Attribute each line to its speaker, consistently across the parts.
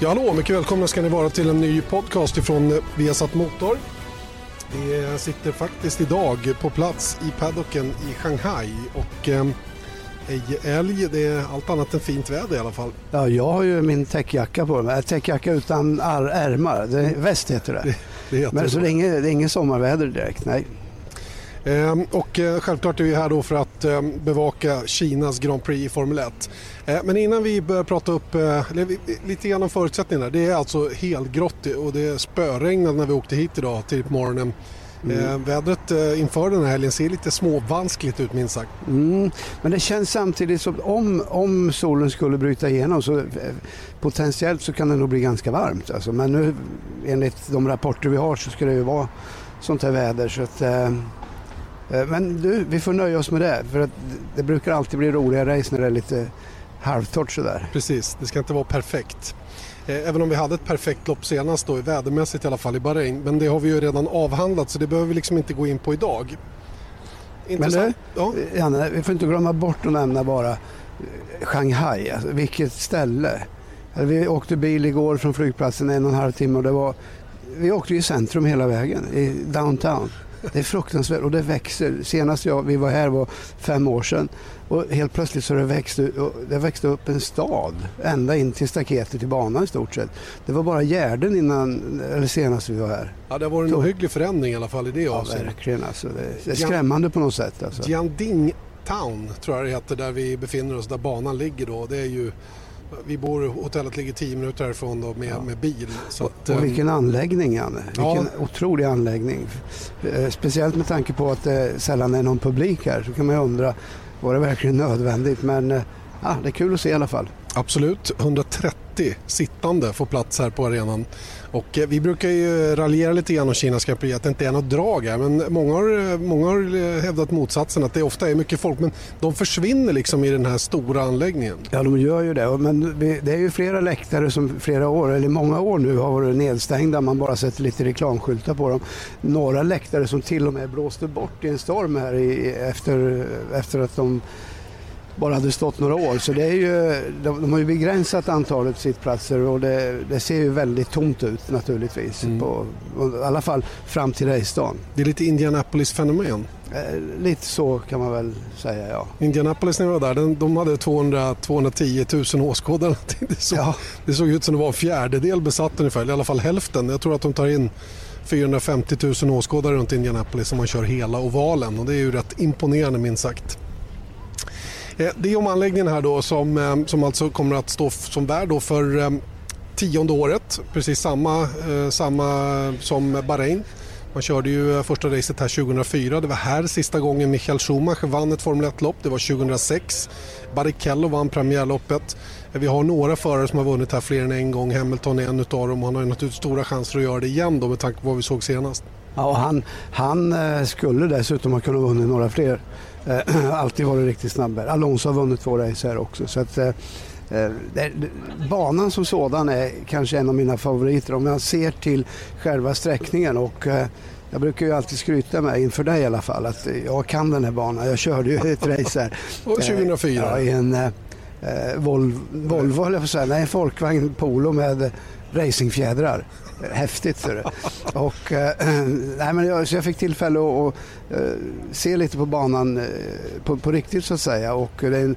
Speaker 1: Ja, hallå, mycket välkomna ska ni vara till en ny podcast ifrån Viasat Motor. Vi sitter faktiskt idag på plats i paddocken i Shanghai och eh, älg, det är allt annat än fint väder i alla fall.
Speaker 2: Ja, jag har ju min täckjacka på mig. Täckjacka utan ärmar, det, väst heter det. det, det heter Men så det det är inget sommarväder direkt, nej.
Speaker 1: Ehm, och eh, självklart är vi här då för att ehm, bevaka Kinas Grand Prix i Formel 1. Ehm, men innan vi börjar prata upp eh, lite grann om förutsättningarna. Det är alltså helgrått och det spöregnade när vi åkte hit idag på morgonen. Mm. vädret eh, inför den här helgen ser lite småvanskligt ut minst sagt.
Speaker 2: Mm. Men det känns samtidigt som om, om solen skulle bryta igenom så potentiellt så kan det nog bli ganska varmt. Alltså. Men nu enligt de rapporter vi har så ska det ju vara sånt här väder. Så att, Eh, men du, vi får nöja oss med det. För att det brukar alltid bli roliga race när det är lite halvtorrt sådär.
Speaker 1: Precis, det ska inte vara perfekt. Eh, även om vi hade ett perfekt lopp senast då, vädermässigt i alla fall i Bahrain. Men det har vi ju redan avhandlat så det behöver vi liksom inte gå in på idag.
Speaker 2: Intressant. Men du, ja. Janne, vi får inte glömma bort att nämna bara eh, Shanghai. Alltså, vilket ställe. Vi åkte bil igår från flygplatsen en och en halv timme och det var, vi åkte i centrum hela vägen, i downtown. Det är fruktansvärt och det växer. Senast jag, vi var här var fem år sedan och helt plötsligt så det växte, det växte upp en stad ända in till staketet i banan i stort sett. Det var bara gärden innan, eller senast vi var här.
Speaker 1: Ja, det har varit en ohygglig förändring i alla fall i det
Speaker 2: ja, avseendet. verkligen. Alltså, det, det är skrämmande på något sätt. Alltså.
Speaker 1: Jianding Town tror jag det heter där vi befinner oss, där banan ligger då. Det är ju vi bor, hotellet ligger 10 minuter härifrån då med, ja. med bil.
Speaker 2: Så att, och, och vilken anläggning Janne. Vilken ja. otrolig anläggning. Eh, speciellt med tanke på att det sällan är någon publik här så kan man ju undra, var det verkligen nödvändigt? Men eh, ja, det är kul att se i alla fall.
Speaker 1: Absolut, 130 sittande får plats här på arenan. Och eh, vi brukar ju raljera lite grann om Kinas Grand Prix, att det inte är något drag här. Men många har, eh, många har eh, hävdat motsatsen, att det ofta är mycket folk. Men de försvinner liksom i den här stora anläggningen.
Speaker 2: Ja, de gör ju det. Men det är ju flera läktare som flera år, eller många år nu, har varit nedstängda. Man bara sätter lite reklamskyltar på dem. Några läktare som till och med blåste bort i en storm här i, efter, efter att de bara hade stått några år. Så det är ju, de, de har ju begränsat antalet sittplatser och det, det ser ju väldigt tomt ut naturligtvis. Mm. På, I alla fall fram till racedagen.
Speaker 1: Det är lite Indianapolis-fenomen.
Speaker 2: Eh, lite så kan man väl säga ja.
Speaker 1: Indianapolis när vi var där, de, de hade 200, 210 000 åskådare. Det såg, ja. det såg ut som det var en fjärdedel besatt ungefär, i alla fall hälften. Jag tror att de tar in 450 000 åskådare runt Indianapolis om man kör hela ovalen och det är ju rätt imponerande minst sagt. Eh, det är om anläggningen här då som, eh, som alltså kommer att stå som värd då för eh, tionde året. Precis samma, samma som Bahrain. Man körde ju första racet här 2004. Det var här sista gången Michael Schumacher vann ett Formel 1-lopp. Det var 2006. Barrichello vann premiärloppet. Vi har några förare som har vunnit här fler än en gång. Hamilton är en av dem. Han har ju naturligtvis stora chanser att göra det igen då med tanke på vad vi såg senast.
Speaker 2: Ja, han, han skulle dessutom ha kunnat vunnit några fler. Eh, alltid varit riktigt snabb. Alonso har vunnit två race här också. Så att, eh, eh banan som sådan är kanske en av mina favoriter om jag ser till själva sträckningen. Och, jag brukar ju alltid skryta med, inför dig i alla fall, att jag kan den här banan. Jag körde ju ett race här.
Speaker 1: 2004?
Speaker 2: Ja, i en eh, Volvo, Volvo höll jag på att säga, nej, en Folkvagn Polo med racingfjädrar häftigt. Ser Och, äh, nej, men jag, så jag fick tillfälle att, att äh, se lite på banan äh, på, på, riktigt så att säga. Och det är en,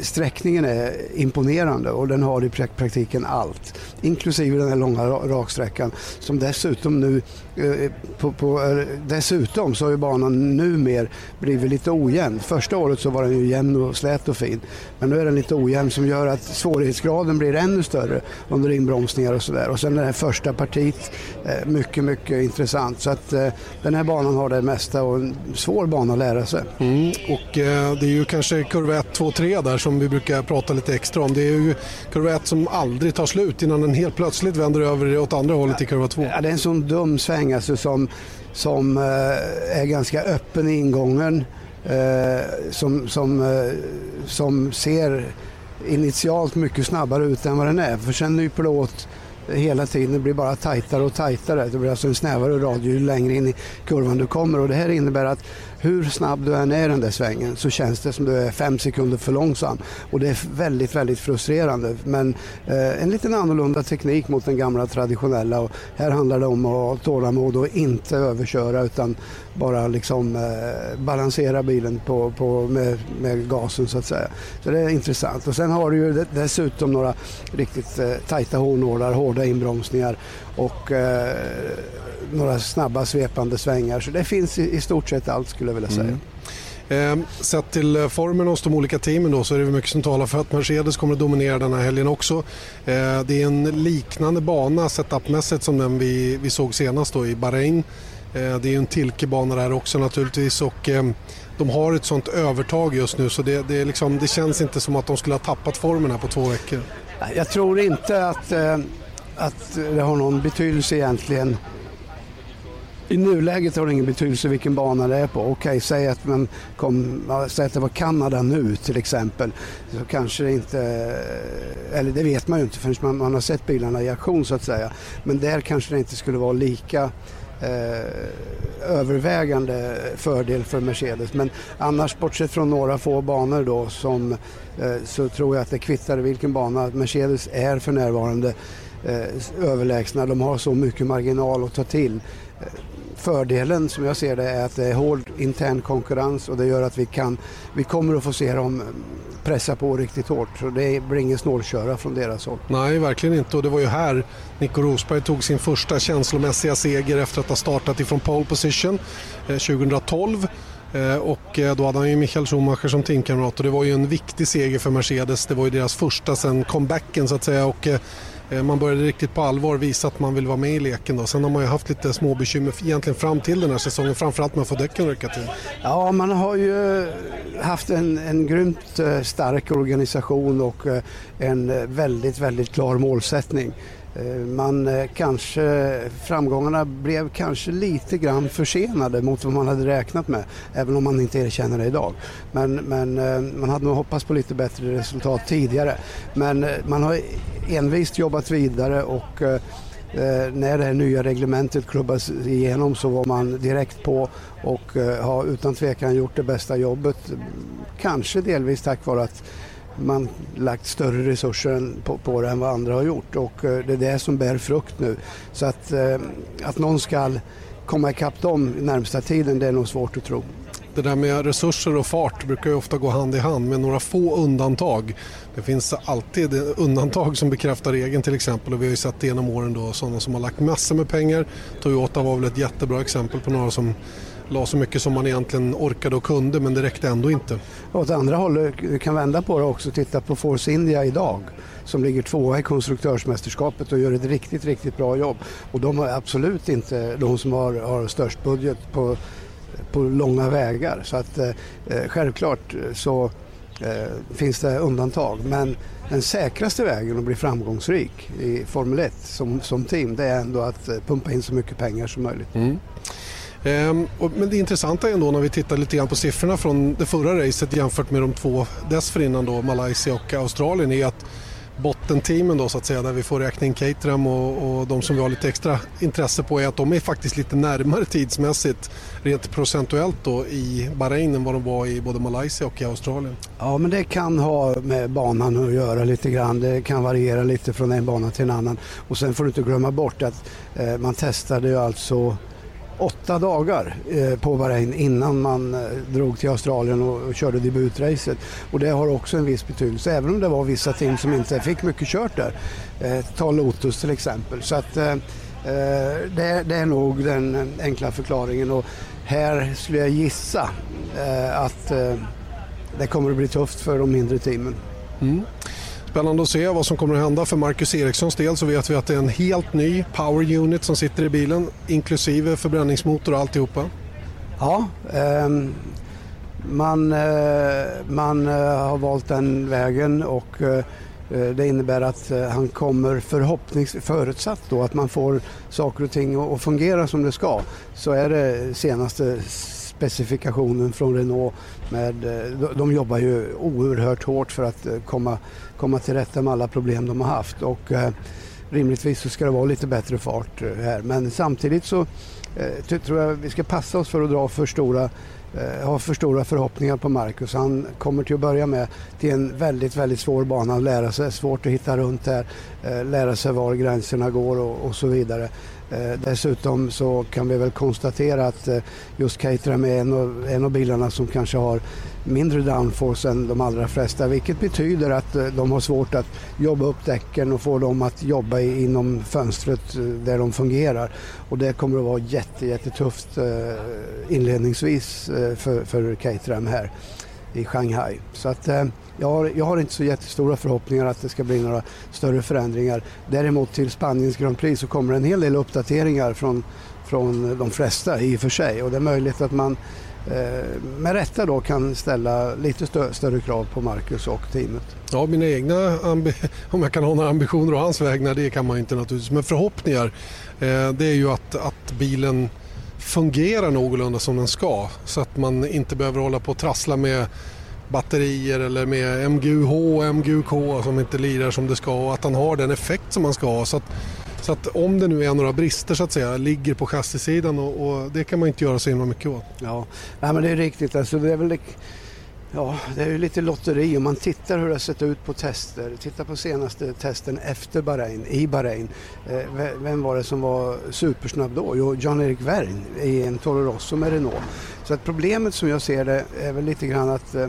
Speaker 2: sträckningen är imponerande och den har i praktiken allt. Inklusive den här långa raksträckan som dessutom nu eh, på, på, eh, dessutom så har ju banan numer blivit lite ojämn. Första året så var den ju jämn och slät och fin. Men nu är den lite ojämn som gör att svårighetsgraden blir ännu större under inbromsningar och sådär. Och sen det här första partiet, eh, mycket, mycket intressant. Så att den här banan har det mesta och en svår bana att lära sig.
Speaker 1: Mm, och det är ju kanske kurva 1, 2, 3 där som vi brukar prata lite extra om. Det är ju kurva 1 som aldrig tar slut innan den helt plötsligt vänder över åt andra hållet i kurva 2.
Speaker 2: Ja, det är en sån dum sväng alltså som, som eh, är ganska öppen i ingången. Eh, som, som, eh, som ser initialt mycket snabbare ut än vad den är. För sen nyper det åt hela tiden. Det blir bara tajtare och tajtare. Det blir alltså en snävare radie ju längre in i kurvan du kommer och det här innebär att hur snabb du än är i den där svängen så känns det som du är fem sekunder för långsam. Och det är väldigt, väldigt frustrerande. Men eh, en liten annorlunda teknik mot den gamla traditionella. Och här handlar det om att ha tålamod och inte överköra utan bara liksom eh, balansera bilen på, på, med, med gasen så att säga. Så det är intressant. Och sen har du ju dessutom några riktigt eh, tajta hårnålar, hårda inbromsningar och eh, några snabba svepande svängar. Så det finns i, i stort sett allt skulle jag vilja säga. Mm.
Speaker 1: Eh, sett till eh, formen hos de olika teamen då, så är det mycket som talar för att Mercedes kommer att dominera den här helgen också. Eh, det är en liknande bana setupmässigt som den vi, vi såg senast då i Bahrain. Eh, det är en Tilke-bana där också naturligtvis och de har ett sånt övertag just nu så det, det, liksom, det, känns inte som att de skulle ha tappat formen här på två veckor.
Speaker 2: Jag tror inte att, eh, att det har någon betydelse egentligen i nuläget har det ingen betydelse vilken bana det är på. Okej, säg att, man kom, säg att det var Kanada nu till exempel. Så kanske det inte, eller det vet man ju inte förrän man, man har sett bilarna i aktion så att säga. Men där kanske det inte skulle vara lika eh, övervägande fördel för Mercedes. Men annars bortsett från några få banor då som, eh, så tror jag att det kvittar vilken bana. Mercedes är för närvarande eh, överlägsna. De har så mycket marginal att ta till. Fördelen som jag ser det är att det är hård intern konkurrens och det gör att vi, kan, vi kommer att få se dem pressa på riktigt hårt. Så det blir ingen snålköra från deras håll.
Speaker 1: Nej, verkligen inte. Och det var ju här Nico Rosberg tog sin första känslomässiga seger efter att ha startat ifrån pole position eh, 2012. Eh, och eh, då hade han ju Michael Schumacher som teamkamrat och det var ju en viktig seger för Mercedes. Det var ju deras första sen comebacken så att säga. Och Eh, man började riktigt på allvar visa att man vill vara med i leken. Då. Sen har man ju haft lite små bekymmer egentligen fram till den här säsongen, framförallt med att få däcken att till.
Speaker 2: Ja, man har ju eh, haft en, en grymt eh, stark organisation och en väldigt, väldigt klar målsättning. Eh, man eh, kanske, framgångarna blev kanske lite grann försenade mot vad man hade räknat med, även om man inte erkänner det idag. Men, men eh, man hade nog hoppats på lite bättre resultat tidigare. Men man har envist jobbat vidare och när det här nya reglementet klubbas igenom så var man direkt på och har utan tvekan gjort det bästa jobbet. Kanske delvis tack vare att man lagt större resurser på, på det än vad andra har gjort och eh, det är det som bär frukt nu. Så att, eh, att någon ska komma ikapp dem närmsta tiden det är nog svårt att tro.
Speaker 1: Det där med resurser och fart brukar ju ofta gå hand i hand med några få undantag. Det finns alltid undantag som bekräftar regeln till exempel och vi har ju sett det genom åren då sådana som har lagt massor med pengar. Toyota var väl ett jättebra exempel på några som la så mycket som man egentligen orkade och kunde men det räckte ändå inte.
Speaker 2: åt andra hållet, du kan vända på det också, titta på Force India idag som ligger tvåa i konstruktörsmästerskapet och gör ett riktigt, riktigt bra jobb. Och de har absolut inte de som har, har störst budget på, på långa vägar. Så att eh, eh självklart så eh, finns det undantag. Men den säkraste vägen att bli framgångsrik i Formel 1 som, som team det är ändå att eh, pumpa in så mycket pengar som möjligt. Mm.
Speaker 1: Ehm, men det intressanta är ändå när vi tittar lite grann på siffrorna från det förra racet jämfört med de två dessförinnan då, Malaysia och Australien är att bottenteamen då så att säga där vi får räkna in Caterham och, och de som vi har lite extra intresse på är att de är faktiskt lite närmare tidsmässigt rent procentuellt då i Bahrain än vad de var i både Malaysia och i Australien.
Speaker 2: Ja men det kan ha med banan att göra lite grann. Det kan variera lite från en bana till en annan och sen får du inte glömma bort att eh, man testade ju alltså åtta dagar eh, på Bahrain innan man eh, drog till Australien och, körde debutracet. Och det har också en viss betydelse, även om det var vissa team som inte fick mycket kört där. Eh, ta Lotus till exempel. Så att, eh, eh, det, det, är nog den eh, enkla förklaringen. Och här skulle jag gissa att det kommer att bli tufft för de mindre teamen. Mm.
Speaker 1: Spännande att se vad som kommer att hända. För Marcus Erikssons del så vet vi att det är en helt ny power unit som sitter i bilen inklusive förbränningsmotor och alltihopa.
Speaker 2: Ja, eh, man, eh, man eh, har valt den vägen och eh, eh det innebär att eh, han kommer förhoppningsvis, förutsatt då att man får saker och ting att fungera som det ska, så är det senaste specifikationen från Renault. Med, eh, de jobbar ju oerhört hårt för att eh, komma, komma till rätta med alla problem de har haft. Och, eh, rimligtvis så ska det vara lite bättre fart eh, här. Men samtidigt så eh, tror jag vi ska passa oss för att dra för stora eh, för stora förhoppningar på Marcus. Han kommer till att börja med till en väldigt, väldigt svår bana att lära sig. Svårt att hitta runt här, eh, lära sig var gränserna går och, och så vidare. Eh, dessutom så kan vi väl konstatera att eh, just Caterham är en av, en av bilarna som kanske har mindre downforce än de allra flesta vilket betyder att eh, de har svårt att jobba upp däcken och få dem att jobba inom fönstret eh, där de fungerar. Och det kommer att vara jätte, jättetufft eh, inledningsvis eh, för, för Caterham här i Shanghai. Så att, jag har, jag har inte så jättestora förhoppningar att det ska bli några större förändringar. Däremot till Spaniens Grand Prix så kommer en hel del uppdateringar från, från de flesta i och för sig och det är möjligt att man eh, med rätta då kan ställa lite stö större krav på Marcus och teamet.
Speaker 1: Ja, mina egna om jag kan ha några ambitioner å hans vägnar, det kan man inte naturligtvis. Men förhoppningar, eh, det är ju att, att bilen fungerar någorlunda som den ska. Så att man inte behöver hålla på och trassla med batterier eller med MGUH och MGUK som inte lirar som det ska och att han har den effekt som man ska ha. Så att, så att om det nu är några brister så att säga ligger på chassisidan och, och det kan man inte göra så himla mycket åt.
Speaker 2: Ja, Nej, men det är riktigt. Alltså, det är väl... Ja, det är ju lite lotteri om man tittar hur det har sett ut på tester. Titta på senaste testen efter Bahrain, i Bahrain. Eh, vem var det som var supersnabb då? Jo, Jan-Erik Wern i en Toro Rosso med Renault. Så att problemet som jag ser det är väl lite grann att eh,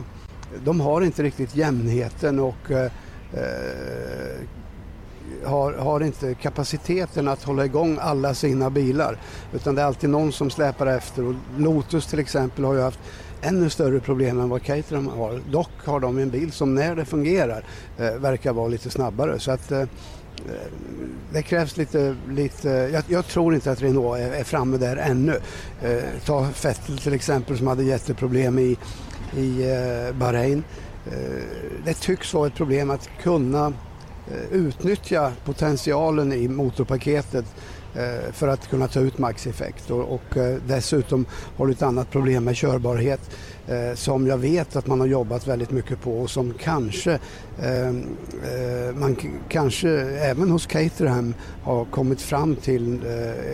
Speaker 2: de har inte riktigt jämnheten och eh, eh, har, har, inte kapaciteten att hålla igång alla sina bilar. Utan det är alltid någon som släpar efter och Lotus till exempel har ju haft ännu större problem än vad Caterham har. Dock har de en bil som när det fungerar eh, verkar vara lite snabbare. Så att, eh, eh det krävs lite, lite jag, jag, tror inte att Renault är, är framme där ännu. Eh, ta Vettel till exempel som hade jätteproblem i i eh, Bahrain. Eh, det tycks vara ett problem att kunna eh, utnyttja potentialen i motorpaketet eh, för att kunna ta ut maxeffekt. Och, och eh, dessutom har du ett annat problem med körbarhet eh, som jag vet att man har jobbat väldigt mycket på och som kanske ehm, man kanske även hos Caterham har kommit fram till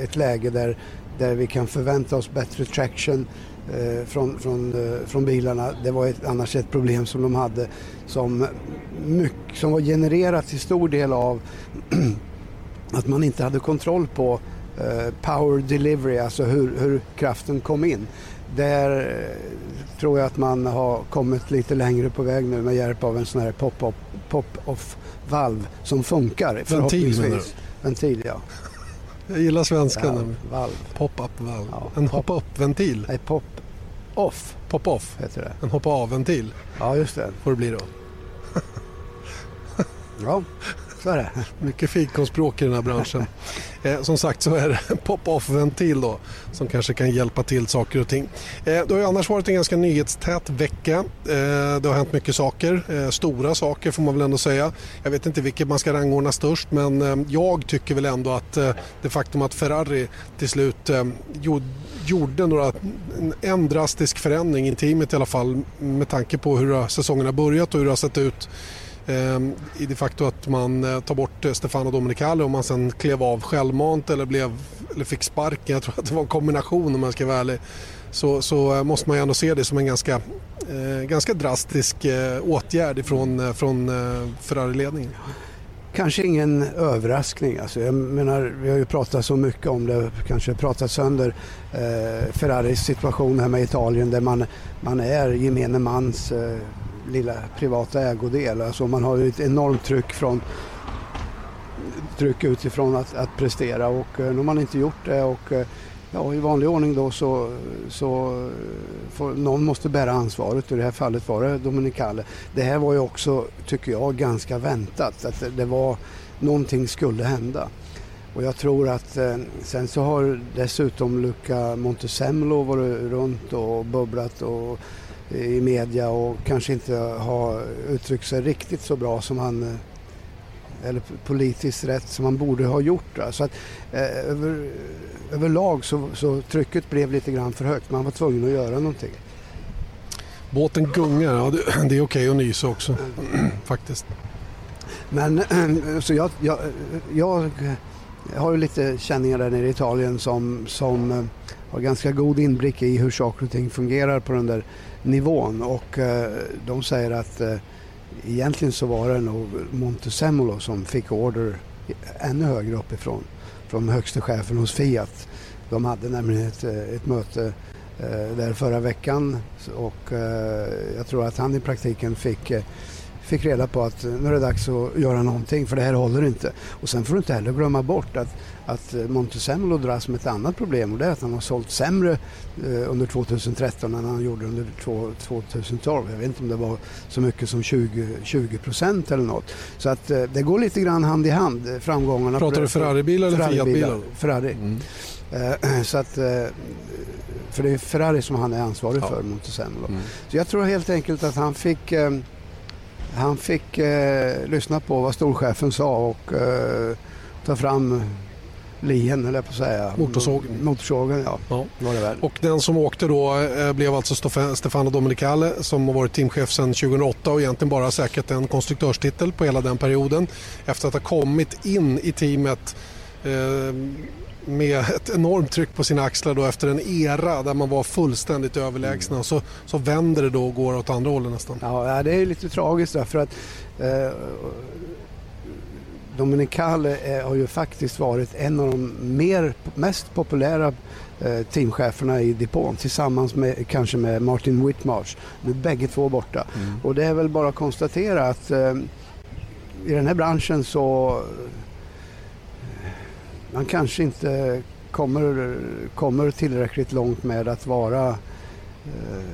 Speaker 2: ett läge där, där vi kan förvänta oss bättre traction från, från, eh, från bilarna. Det var ett, annars ett problem som de hade som, mycket, som var genererat till stor del av att man inte hade kontroll på eh, power delivery, alltså hur, hur kraften kom in. Där eh, tror jag att man har kommit lite längre på väg nu med hjälp av en sån här pop-off pop som funkar
Speaker 1: Ventil menar du?
Speaker 2: Ventil, ja.
Speaker 1: Jag gillar svenskan.
Speaker 2: Ja,
Speaker 1: Pop-up valv. Ja, en hoppa-upp-ventil.
Speaker 2: Nej, pop-off.
Speaker 1: Pop-off
Speaker 2: heter det.
Speaker 1: En hoppa-av-ventil.
Speaker 2: Ja, just det.
Speaker 1: Får det bli då.
Speaker 2: ja, så är det.
Speaker 1: Mycket fikonspråk i den här branschen. Eh, som sagt så är det en pop-off-ventil då som kanske kan hjälpa till saker och ting. Eh, det har ju annars varit en ganska nyhetstät vecka. Eh, det har hänt mycket saker, eh, stora saker får man väl ändå säga. Jag vet inte vilket man ska rangordna störst men eh, jag tycker väl ändå att eh, det faktum att Ferrari till slut gjorde några, en drastisk förändring i teamet i alla fall med tanke på hur säsongen har börjat och hur det har sett ut ehm, i det faktum att man eh, tar bort eh, Stefano Domenicali och man sen klev av självmant eller, blev, eller fick sparken. Jag tror att det var en kombination om man ska vara ärlig. Så, så eh, måste man ju ändå se det som en ganska, eh, ganska drastisk eh, åtgärd från, eh, från eh, Ferrari-ledningen.
Speaker 2: Kanske ingen överraskning. Alltså jag menar, vi har ju pratat så mycket om det, kanske pratat sönder eh, Ferraris situation här med Italien där man, man är gemene mans eh, lilla privata ägodel. Alltså man har ju ett enormt tryck från tryck utifrån att, att prestera och eh, nu har man inte gjort det och eh, ja, i vanlig ordning då så, så får, någon måste bära ansvaret och i det här fallet var det Dominicale. Det här var ju också, tycker jag, ganska väntat att det, det var någonting skulle hända. Och jag tror att eh, sen så har dessutom Luca Montesemlo varit runt och bubblat och eh, i media och kanske inte har uttryckt sig riktigt så bra som han eh, eller politiskt rätt som han borde ha gjort. Så att, eh, över, överlag så, så trycket blev lite grann för högt. Man var tvungen att göra någonting.
Speaker 1: Båten gungar, ja, det, är okej att nysa också faktiskt.
Speaker 2: Men så jag, jag, jag har ju lite känningar där nere i Italien som, som har ganska god inblick i hur saker och ting fungerar på den där nivån och de säger att egentligen så var det nog Montezemolo som fick order ännu högre uppifrån från högste chefen hos Fiat. De hade nämligen ett, eh, ett möte eh, där förra veckan och eh, jag tror att han i praktiken fick fick reda på att nu är det dags att göra någonting för det här håller inte. Och sen får du inte heller glömma bort att, att Montezemolo dras med ett annat problem och det är att han har sålt sämre eh, under 2013 än han gjorde under 2012. Jag vet inte om det var så mycket som 20 procent eller något. Så att eh, det går lite grann hand i hand, eh, framgångarna.
Speaker 1: Pratar du Ferrari-bilar eller Fiat-bilar?
Speaker 2: Ferrari. Mm. Så att, för det är Ferrari som han är ansvarig ja. för, Montezemolo. Mm. Så jag tror helt enkelt att han fick han fick eh, lyssna på vad storchefen sa och eh, ta fram lien, eller på att säga.
Speaker 1: Motorsågen.
Speaker 2: Motorsågen, ja. ja. Var det väl.
Speaker 1: Och den som åkte då eh, blev alltså Stefano Domenicale som har varit teamchef sedan 2008 och egentligen bara säkrat en konstruktörstitel på hela den perioden efter att ha kommit in i teamet eh, med ett enormt tryck på sina axlar då efter en era där man var fullständigt överlägsna. Mm. Så, så vänder det då och går åt andra hållet nästan.
Speaker 2: Ja, det är lite tragiskt därför att eh, Dominicale har ju faktiskt varit en av de mer, mest populära eh, teamcheferna i depån tillsammans med kanske med Martin Whitmarsh. Nu är bägge två borta. Mm. Och det är väl bara att konstatera att eh, i den här branschen så man kanske inte kommer, kommer tillräckligt långt med att vara, eh,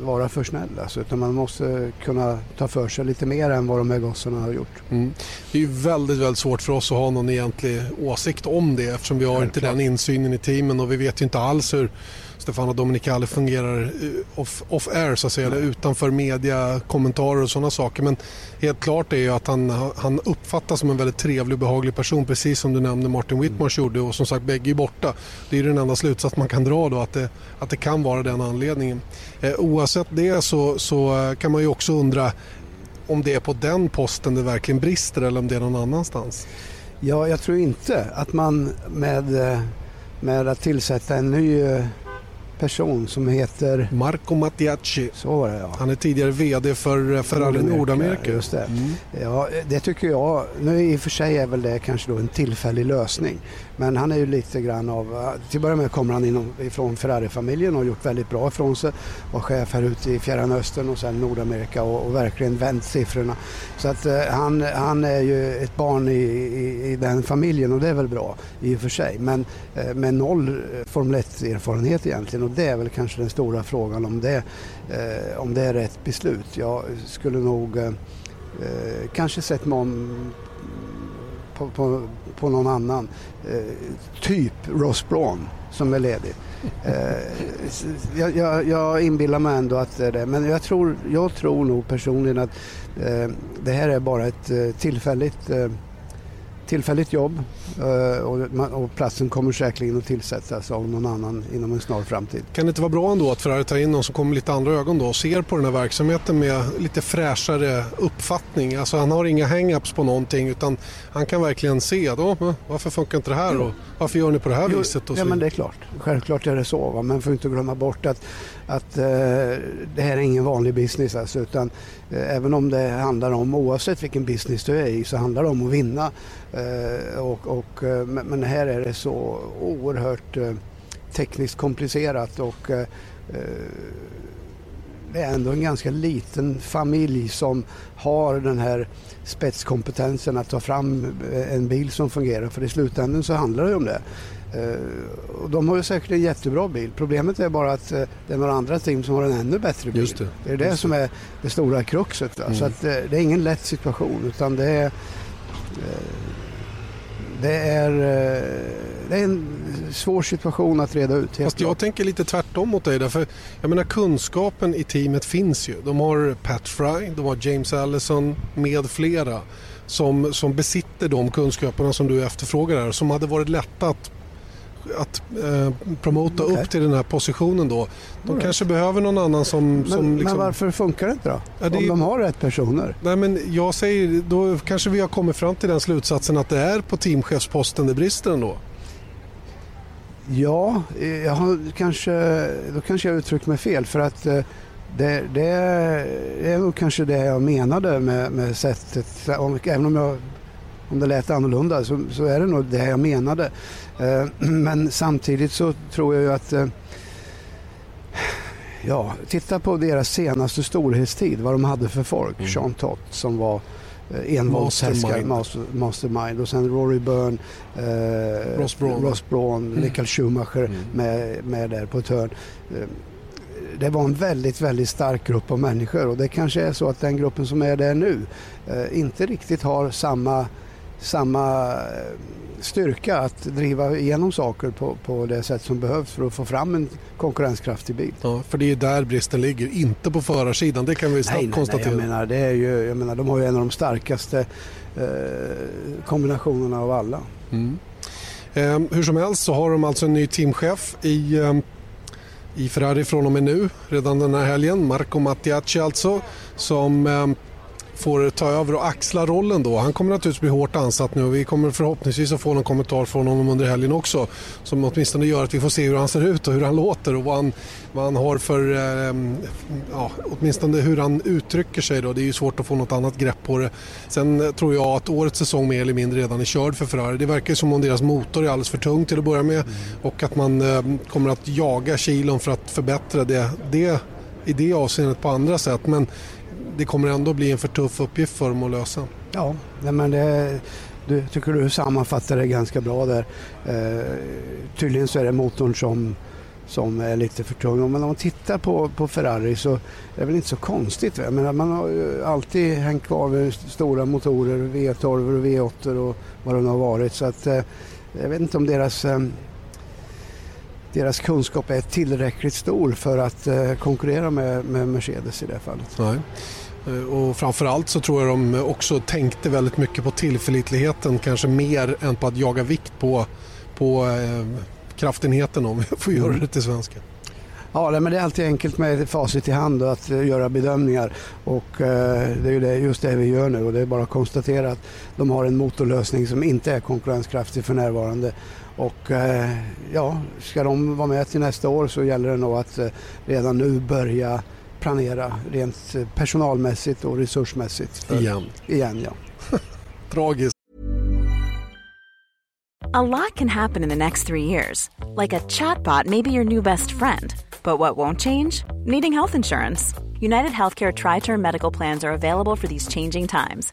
Speaker 2: vara för snäll. Alltså, utan man måste kunna ta för sig lite mer än vad de här gossarna har gjort. Mm.
Speaker 1: Det är väldigt, väldigt svårt för oss att ha någon egentlig åsikt om det eftersom vi har Självklart. inte den insynen i teamen och vi vet ju inte alls hur Stefano Domenicali fungerar eh, off, så att säga, eller utanför media, kommentarer och sådana saker. Men helt klart är ju att han, han uppfattas som en väldigt trevlig och behaglig person precis som du nämnde Martin Whitmars mm. gjorde och som sagt bägge är borta. Det är den enda slutsats man kan dra då att det, att det kan vara den anledningen. Eh, oavsett det så, så kan man ju också undra om det är på den posten det verkligen brister eller om det är någon annanstans.
Speaker 2: Ja, jag tror inte att man med, eh, med att tillsätta en ny eh, person som heter...
Speaker 1: Marco Mattiacci.
Speaker 2: Så var det ja.
Speaker 1: Han är tidigare VD för Ferrari Nordamerika.
Speaker 2: Just det. Mm. Ja, det tycker jag. Nu i och för sig är väl det kanske då en tillfällig lösning. Men han är ju lite grann av, till att börja med kommer han inom, ifrån Ferrari-familjen och har gjort väldigt bra ifrån sig. Var chef här ute i Fjärran Östern och sen Nordamerika och, och verkligen vänt siffrorna. Så att eh, han, han är ju ett barn i, i, i, den familjen och det är väl bra i och för sig. Men eh, med noll eh, Formel 1-erfarenhet egentligen och det är väl kanske den stora frågan om det, eh, om det är rätt beslut. Jag skulle nog eh, eh, kanske sett någon på, på, på någon annan. Eh, typ Ross Braun som är ledig. Eh, jag, jag, jag inbillar mig ändå att det är det. Men jag tror, jag tror nog personligen att eh, det här är bara ett eh, tillfälligt eh, tillfälligt jobb eh, och platsen kommer säkerligen att tillsättas av någon annan inom en snar framtid.
Speaker 1: Kan det inte vara bra ändå att Ferrari tar in någon som kommer med lite andra ögon då och ser på den här verksamheten med lite fräschare uppfattning? Alltså han har inga hang-ups på någonting utan han kan verkligen se då, varför funkar inte det här och varför gör ni på det här jo, viset? Och
Speaker 2: ja men det är klart, självklart är det så. Va? Men får inte glömma bort att, att eh, det här är ingen vanlig business alltså, utan eh, även om det handlar om, oavsett vilken business du är i, så handlar det om att vinna Eh, och, och, eh, men här är det så oerhört eh, tekniskt komplicerat och eh, eh, det är ändå en ganska liten familj som har den här spetskompetensen att ta fram eh, en bil som fungerar. För i slutändan så handlar det om det. Och de har ju säkert en jättebra bil. Problemet är bara att det är några andra team som har en ännu bättre bil.
Speaker 1: Just det.
Speaker 2: det är det som är det stora kruxet. Mm. Så att det är ingen lätt situation utan det är det är, eh, det är en svår situation att reda ut.
Speaker 1: Fast jag tänker lite tvärtom mot dig. Därför, jag menar, kunskapen i teamet finns ju. De har Pat Fry, de har James Allison med flera som, som besitter de kunskaperna som du efterfrågar här. Som hade varit lätta att att eh, promota okay. upp till den här positionen då. De right. kanske behöver någon annan som...
Speaker 2: Men,
Speaker 1: som
Speaker 2: liksom... men varför funkar det inte då? Ja, det... Om de har rätt personer?
Speaker 1: Nej, men jag säger, då kanske vi har kommit fram till den slutsatsen att det är på teamchefsposten det brister ändå.
Speaker 2: Ja, jag har kanske, då kanske jag uttryckt mig fel för att eh, det, det är nog kanske det jag menade med, med sättet, även om, jag, om det lät annorlunda så, så är det nog det jag menade. Eh, men samtidigt så tror jag ju att eh, Ja, titta på deras senaste storhetstid, vad de hade för folk. Mm. Sean Tott som var Eh, envåldshärskare, master, mastermind och sen Rory Byrne,
Speaker 1: eh, Ross Braun,
Speaker 2: Ross Braun mm. Michael Schumacher mm. med, med där på ett hörn. Det var en väldigt, väldigt stark grupp av människor och det kanske är så att den gruppen som är där nu eh, inte riktigt har samma, samma eh, styrka att driva igenom saker på, på det sätt som behövs för att få fram en konkurrenskraftig bil.
Speaker 1: Ja, för det är där bristen ligger, inte på förarsidan. Det kan vi snabbt nej, nej, konstatera.
Speaker 2: Nej, jag menar, det är ju, jag menar, de har ju en av de starkaste eh, kombinationerna av alla.
Speaker 1: Mm. Eh, hur som helst så har de alltså en ny teamchef i eh, i Ferrari från och med nu, redan den här helgen. Marco Mattiacci alltså, som eh, får ta över och axla rollen då. Han kommer naturligtvis bli hårt ansatt nu och vi kommer förhoppningsvis att få någon kommentar från honom under helgen också som åtminstone gör att vi får se hur han ser ut och hur han låter och vad han, vad han har för, eh, ja, åtminstone hur han uttrycker sig då. Det är ju svårt att få något annat grepp på det. Sen tror jag att årets säsong mer eller mindre redan är körd för Ferrari. Det verkar som om deras motor är alldeles för tung till att börja med och att man eh, kommer att jaga kilon för att förbättra det, det i det avseendet på andra sätt. Men det kommer ändå bli en för tuff uppgift för dem att lösa.
Speaker 2: Ja, men det, du, tycker du sammanfattar det ganska bra där. Eh, tydligen så är det motorn som, som är lite för tung. Men om man tittar på, på Ferrari så är det väl inte så konstigt. Jag menar, man har ju alltid hängt kvar vid stora motorer, V12 och V8 och vad det nu har varit. Så att, eh, jag vet inte om deras eh, deras kunskap är tillräckligt stor för att eh, konkurrera med, med Mercedes i det fallet.
Speaker 1: Nej. Eh, och framförallt så tror jag de också tänkte väldigt mycket på tillförlitligheten, kanske mer än på att jaga vikt på, på eh, kraftenheten om vi får göra det till svenska.
Speaker 2: Ja, men det är alltid enkelt med facit i hand att eh, göra bedömningar. Och eh, det är ju det, just det vi gör nu. Och det är bara att konstatera att de har en motorlösning som inte är konkurrenskraftig för närvarande. Och eh, ja, ska de vara med till nästa år så gäller det nog att eh, redan nu börja planera rent eh, personalmässigt och resursmässigt.
Speaker 1: För, igen.
Speaker 2: Igen, ja.
Speaker 1: Tragiskt.
Speaker 3: A lot can happen in the next three years. Like a chatbot may be your new best friend. But what won't change? Needing health insurance. United Healthcare Tri Term Medical Plans are available for these changing times.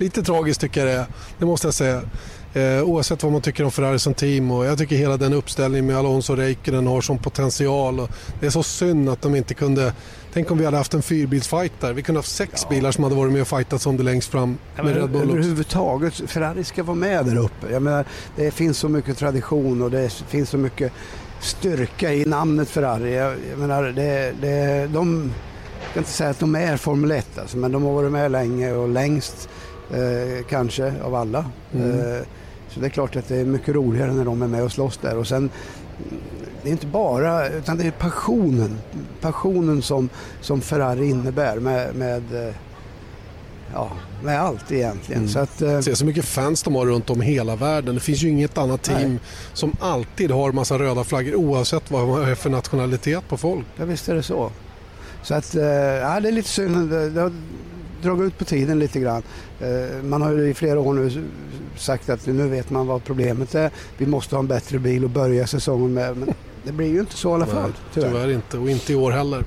Speaker 1: Lite tragiskt tycker jag det är. Det måste jag säga. Eh, oavsett vad man tycker om Ferrari som team och jag tycker hela den uppställningen med Alonso och Räikkönen har som potential. Det är så synd att de inte kunde Tänk om vi hade haft en fyrbilsfight där. Vi kunde haft sex ja. bilar som hade varit med och fightats om det längst fram
Speaker 2: ja, med Red Bull Överhuvudtaget, Ferrari ska vara med där uppe. Jag menar, det finns så mycket tradition och det finns så mycket styrka i namnet Ferrari. Jag, jag menar, det, det, de, jag kan inte säga att de är Formel 1 alltså, men de har varit med länge och längst eh, kanske av alla. Mm. Eh, så det är klart att det är mycket roligare när de är med och slåss där. Och sen, det är inte bara, utan det är passionen. Passionen som, som Ferrari innebär med, med eh, ja, med allt egentligen. Mm. Så att,
Speaker 1: eh, Se så mycket fans de har runt om hela världen. Det finns ju inget annat team nej. som alltid har massa röda flaggor oavsett vad man är för nationalitet på folk.
Speaker 2: Ja visst är det så. Så att, eh, ja, det är lite synd. Det, det, dragit ut på tiden lite grann. Eh, man har ju i flera år nu sagt att nu vet man vad problemet är. Vi måste ha en bättre bil att börja säsongen med. Men det blir ju inte så i alla fall.
Speaker 1: tyvärr. tyvärr inte och inte i år heller.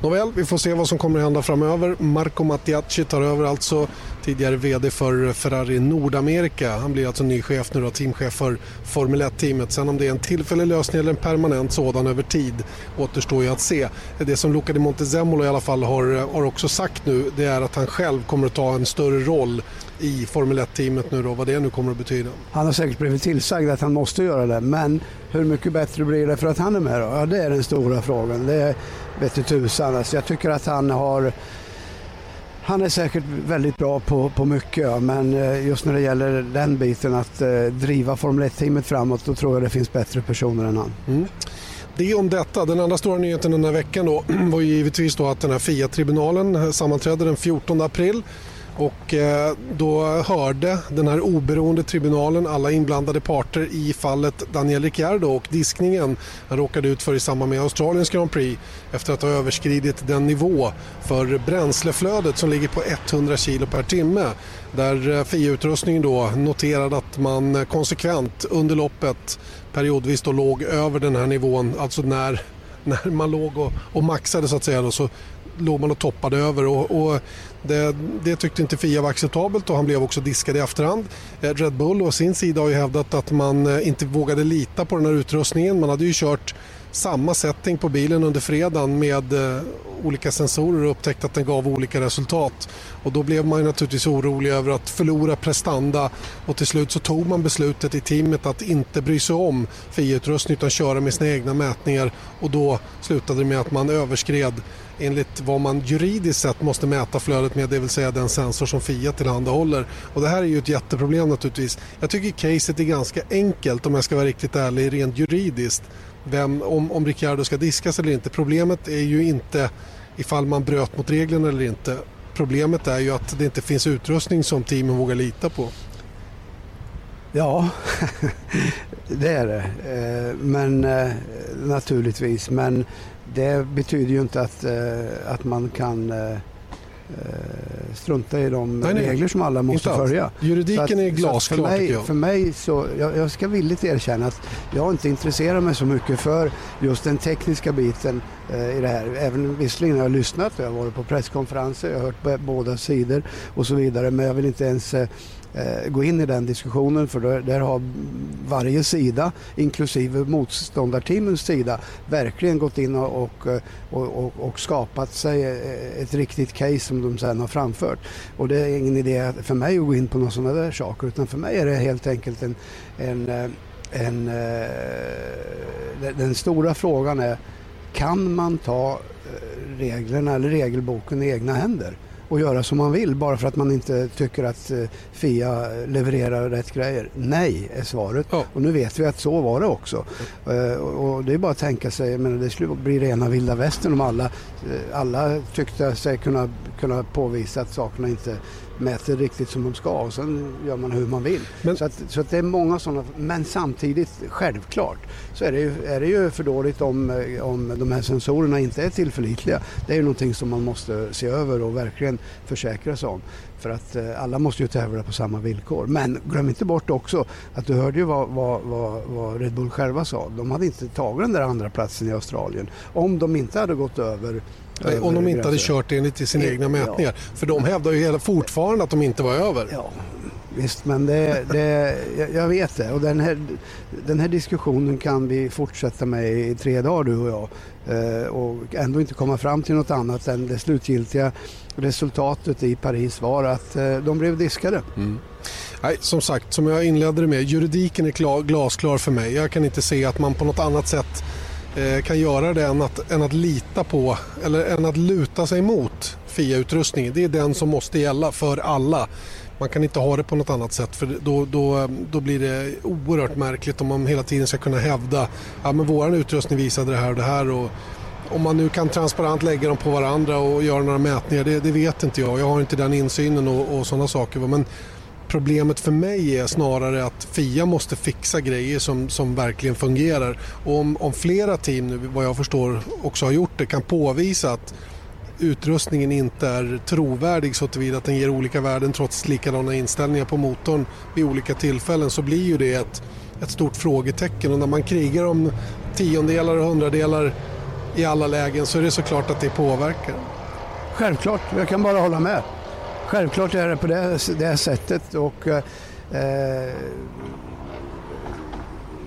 Speaker 1: Nåväl, vi får se vad som kommer att hända framöver. Marco Mattiacci tar över alltså tidigare VD för Ferrari Nordamerika. Han blir alltså ny chef nu då, teamchef för Formel 1-teamet. Sen om det är en tillfällig lösning eller en permanent sådan över tid återstår ju att se. Det som Luca di Montezemolo i alla fall har, har också sagt nu det är att han själv kommer att ta en större roll i Formel 1-teamet nu då, vad det nu kommer att betyda.
Speaker 2: Han har säkert blivit tillsagd att han måste göra det, men hur mycket bättre blir det för att han är med då? Ja, det är den stora frågan. Det vet tusan. Alltså, jag tycker att han har han är säkert väldigt bra på, på mycket, ja, men eh, just när det gäller den biten att eh, driva Formel 1-teamet framåt, då tror jag det finns bättre personer än han. Mm.
Speaker 1: Det om detta. Den andra stora nyheten den här veckan då, var givetvis då att den här FIA-tribunalen sammanträdde den 14 april och eh, då hörde den här oberoende tribunalen alla inblandade parter i fallet Daniel Ricciardo och diskningen han råkade ut för i samband med Australiens Grand Prix efter att ha överskridit den nivå för bränsleflödet som ligger på 100 kilo per timme. Där eh, FIA-utrustningen då noterade att man eh, konsekvent under loppet periodvis då låg över den här nivån, alltså när när man låg och, och maxade så att säga då, så låg man och toppade över och, och det, det, tyckte inte Fia var acceptabelt och han blev också diskad i efterhand. Eh, Red Bull å sin sida har ju hävdat att man eh, inte vågade lita på den här utrustningen. Man hade ju kört samma setting på bilen under fredagen med eh, olika sensorer och upptäckt att den gav olika resultat. Och då blev man naturligtvis orolig över att förlora prestanda och till slut så tog man beslutet i teamet att inte bry sig om FIA-utrustning utan köra med sina egna mätningar och då slutade det med att man överskred enligt vad man juridiskt sett måste mäta flödet med, det vill säga den sensor som Fia tillhandahåller. Och det här är ju ett jätteproblem naturligtvis. Jag tycker caset är ganska enkelt om jag ska vara riktigt ärlig rent juridiskt. Vem, om, om Ricciardo ska diskas eller inte. Problemet är ju inte ifall man bröt mot reglerna eller inte. Problemet är ju att det inte finns utrustning som teamen vågar lita på.
Speaker 2: Ja, det är det. Eh, men eh, naturligtvis. Men det betyder ju inte att, eh, att man kan strunta i de nej, nej. regler som alla måste följa.
Speaker 1: Juridiken att, är glasklar
Speaker 2: för mig,
Speaker 1: tycker jag.
Speaker 2: För mig så, jag, jag, ska villigt erkänna att jag inte intresserar mig så mycket för just den tekniska biten eh, i det här. Även visserligen har jag lyssnat, jag har varit på presskonferenser, jag har hört båda sidor och så vidare. Men jag vill inte ens eh, Eh, gå in i den diskussionen för där, där har varje sida, inklusive motståndarteamens sida, verkligen gått in och, och, eh, och, och, skapat sig eh, ett riktigt case som de sen har framfört. Och det är ingen idé för mig att gå in på några sådana där saker utan för mig är det helt enkelt en, en, en, den stora frågan är kan man ta reglerna eller regelboken i egna händer? Och göra som man vill bara för att man inte tycker att eh, Fia levererar rätt grejer? Nej, är svaret. Ja. Och nu vet vi att så var det också. Mm. Och det är bara att tänka sig, men det skulle bli rena vilda västern om alla, eh, alla tyckte sig kunna, kunna påvisa att sakerna inte mäter riktigt som de ska och sen gör man hur man vill. Men, så, att, så att det är många sådana, men samtidigt självklart så är det ju, är det ju för dåligt om, om de här sensorerna inte är tillförlitliga. Det är ju någonting som man måste se över och verkligen försäkra sig om. För att eh, alla måste ju tävla på samma villkor. Men glöm inte bort också att du hörde ju vad, vad, vad, vad Red Bull själva sa. De hade inte tagit den där andra platsen i Australien om de inte hade gått över
Speaker 1: om de inte hade kört enligt sina egna mätningar. Ja. För de hävdar ju fortfarande att de inte var över.
Speaker 2: Ja, visst, men det, det, jag vet det. Och den här, den här diskussionen kan vi fortsätta med i tre dagar du och jag. Eh, och ändå inte komma fram till något annat än det slutgiltiga resultatet i Paris var att eh, de blev diskade. Mm.
Speaker 1: Nej, som sagt, som jag inledde med, juridiken är klar, glasklar för mig. Jag kan inte se att man på något annat sätt Eh, kan göra det än att, än att lita på eller än att luta sig mot FIA-utrustningen. Det är den som måste gälla för alla. Man kan inte ha det på något annat sätt för då, då, då blir det oerhört märkligt om man hela tiden ska kunna hävda att ja, vår utrustning visade det här och det här. Och, om man nu kan transparent lägga dem på varandra och göra några mätningar, det, det vet inte jag. Jag har inte den insynen och, och sådana saker. Men Problemet för mig är snarare att Fia måste fixa grejer som, som verkligen fungerar. Och om, om flera team nu, vad jag förstår, också har gjort det, kan påvisa att utrustningen inte är trovärdig så tillvida att den ger olika värden trots likadana inställningar på motorn vid olika tillfällen så blir ju det ett, ett stort frågetecken och när man krigar om tiondelar och hundradelar i alla lägen så är det såklart att det påverkar.
Speaker 2: Självklart, jag kan bara hålla med. Självklart är det på det, det sättet och eh,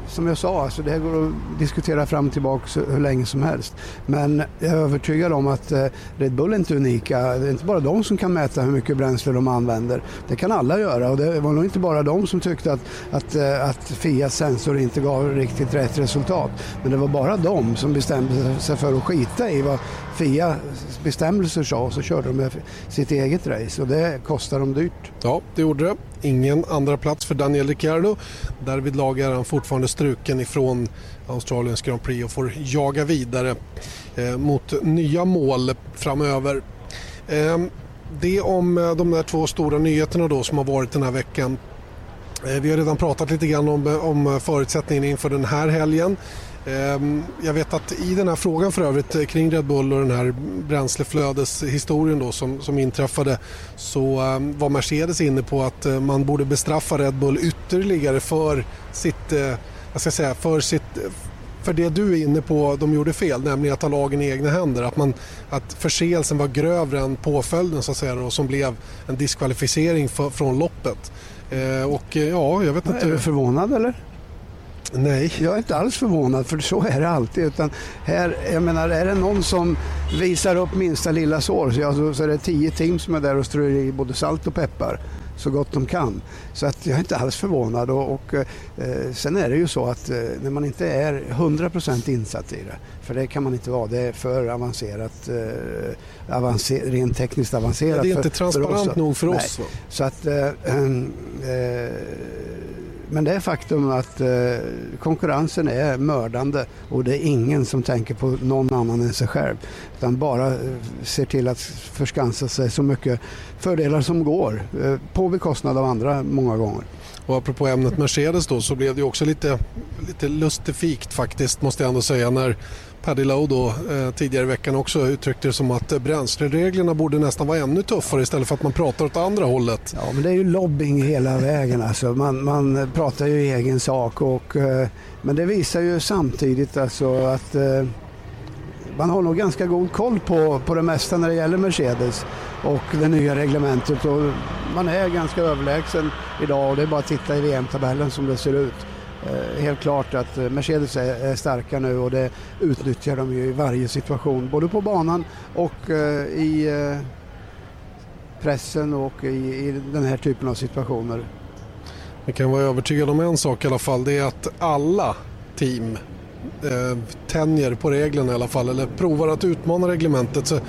Speaker 2: som jag sa, alltså det här går att diskutera fram och tillbaka hur länge som helst. Men jag är övertygad om att eh, Red Bull är inte unika. Det är inte bara de som kan mäta hur mycket bränsle de använder. Det kan alla göra och det var nog inte bara de som tyckte att, att, eh, att Fiats sensor inte gav riktigt rätt resultat. Men det var bara de som bestämde sig för att skita i vad Fia bestämmelser sa och så körde de med sitt eget race och det kostade dem dyrt.
Speaker 1: Ja, det gjorde det. Ingen andra plats för Daniel Ricciardo. Därvid är han fortfarande struken ifrån Australiens Grand Prix och får jaga vidare eh, mot nya mål framöver. Eh, det om eh, de där två stora nyheterna då som har varit den här veckan. Eh, vi har redan pratat lite grann om, om förutsättningarna inför den här helgen. Ehm, jag vet att i den här frågan för övrigt eh, kring Red Bull och den här bränsleflödeshistorien då som, som inträffade så ehm, var Mercedes inne på att eh, man borde bestraffa Red Bull ytterligare för sitt, eh, jag ska säga, för sitt för det du är inne på de gjorde fel, nämligen att ta lagen i egna händer. Att, man, att förseelsen var grövre än påföljden så att säga, då, som blev en diskvalificering för, från loppet. Eh, och ja, jag vet inte.
Speaker 2: Är du förvånad eller?
Speaker 1: Nej.
Speaker 2: Jag är inte alls förvånad för så är det alltid. Utan här, jag menar, är det någon som visar upp minsta lilla sår så, ja, så är det tio team som är där och strör i både salt och peppar så gott de kan. Så att jag är inte alls förvånad. Och, och eh, sen är det ju så att eh, när man inte är 100% insatt i det, för det kan man inte vara, det är för avancerat, eh, avancer, rent tekniskt avancerat. Ja,
Speaker 1: det är inte för, transparent för nog för oss.
Speaker 2: Så att eh, eh, men det är faktum att eh, konkurrensen är mördande och det är ingen som tänker på någon annan än sig själv. Utan bara eh, ser till att förskansa sig så mycket fördelar som går eh, på bekostnad av andra många gånger.
Speaker 1: Och apropå ämnet Mercedes då så blev det också lite, lite lustifikt faktiskt måste jag ändå säga när Paddy Lowe då, eh, tidigare i veckan också uttryckte det som att bränslereglerna borde nästan vara ännu tuffare istället för att man pratar åt andra hållet.
Speaker 2: Ja, men det är ju lobbying hela vägen. Alltså. Man, man pratar ju i egen sak. Och, eh, men det visar ju samtidigt alltså att eh, man har nog ganska god koll på, på det mesta när det gäller Mercedes och det nya reglementet. Och man är ganska överlägsen idag och det är bara att titta i VM-tabellen som det ser ut. Eh, helt klart att eh, Mercedes är starka nu och det utnyttjar de ju i varje situation, både på banan och eh, i eh, pressen och i, den här typen av situationer.
Speaker 1: Vi kan vara övertygade om en sak i alla fall, det är att alla team eh, tänjer på reglerna i alla fall, eller provar att utmana reglementet. Så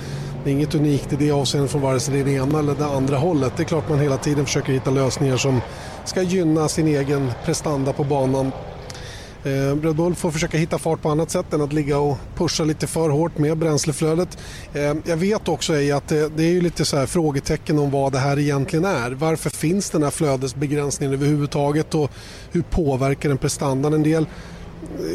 Speaker 1: det är inget unikt i det avseendet från vare sig det ena eller det andra hållet. Det är klart man hela tiden försöker hitta lösningar som ska gynna sin egen prestanda på banan. Eh, Red Bull får försöka hitta fart på annat sätt än att ligga och pusha lite för hårt med bränsleflödet. Eh, jag vet också att det, är ju lite så här frågetecken om vad det här egentligen är. Varför finns den här flödesbegränsningen överhuvudtaget och hur påverkar den prestandan? En del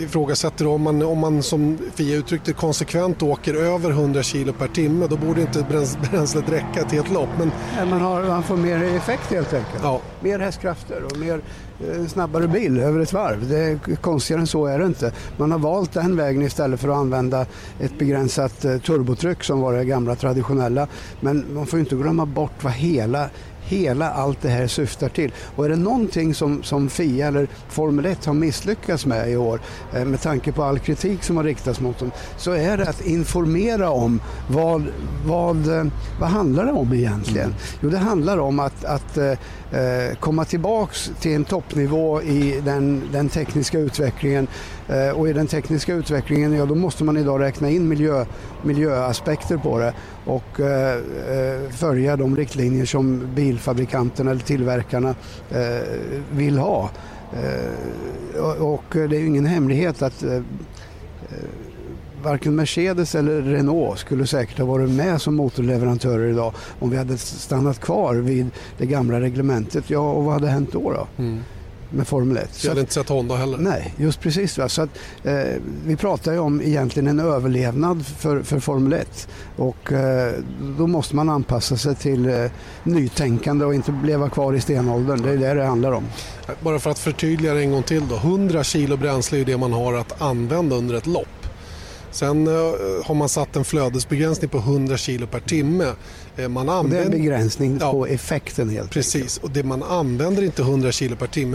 Speaker 1: ifrågasätter om man, om man som Fia uttryckte konsekvent åker över 100 kilo per timme då borde inte bränslet räcka ett helt lopp. Men...
Speaker 2: man, har, man får mer effekt helt enkelt. Ja. Mer hästkrafter och mer eh, snabbare bil över ett varv. Det är, konstigare än så är det inte. Man har valt den vägen istället för att använda ett begränsat eh, turbotryck som var det gamla traditionella. Men man får inte glömma bort vad hela hela allt det här syftar till. Och är det någonting som, som FIA eller Formel 1 har misslyckats med i år eh, med tanke på all kritik som har riktats mot dem så är det att informera om vad, vad, eh, vad handlar det om egentligen? Mm. Jo, det handlar om att, att eh, komma tillbaks till en toppnivå i den, den tekniska utvecklingen Eh, och i den tekniska utvecklingen, ja då måste man idag räkna in miljö, miljöaspekter på det och eh, eh följa de riktlinjer som bilfabrikanterna eller tillverkarna eh, vill ha. och det är ju ingen hemlighet att varken Mercedes eller Renault skulle säkert ha varit med som motorleverantörer idag om vi hade stannat kvar vid det gamla reglementet. Ja, och vad hade hänt då? då? Mm med Formel 1.
Speaker 1: Så jag hade inte sett Honda heller.
Speaker 2: Nej, just precis. Va? Så att, eh, vi pratar ju om egentligen en överlevnad för, för Formel 1 och eh, då måste man anpassa sig till eh, nytänkande och inte leva kvar i stenåldern. Det är det det handlar om.
Speaker 1: Bara för att förtydliga det en gång till då. 100 kilo bränsle är det man har att använda under ett lopp. Sen eh, har man satt en flödesbegränsning på 100 kilo per timme.
Speaker 2: Eh, man använder... det är en begränsning ja, på effekten helt
Speaker 1: Precis, enkelt. och det man använder inte 100 kilo per timme.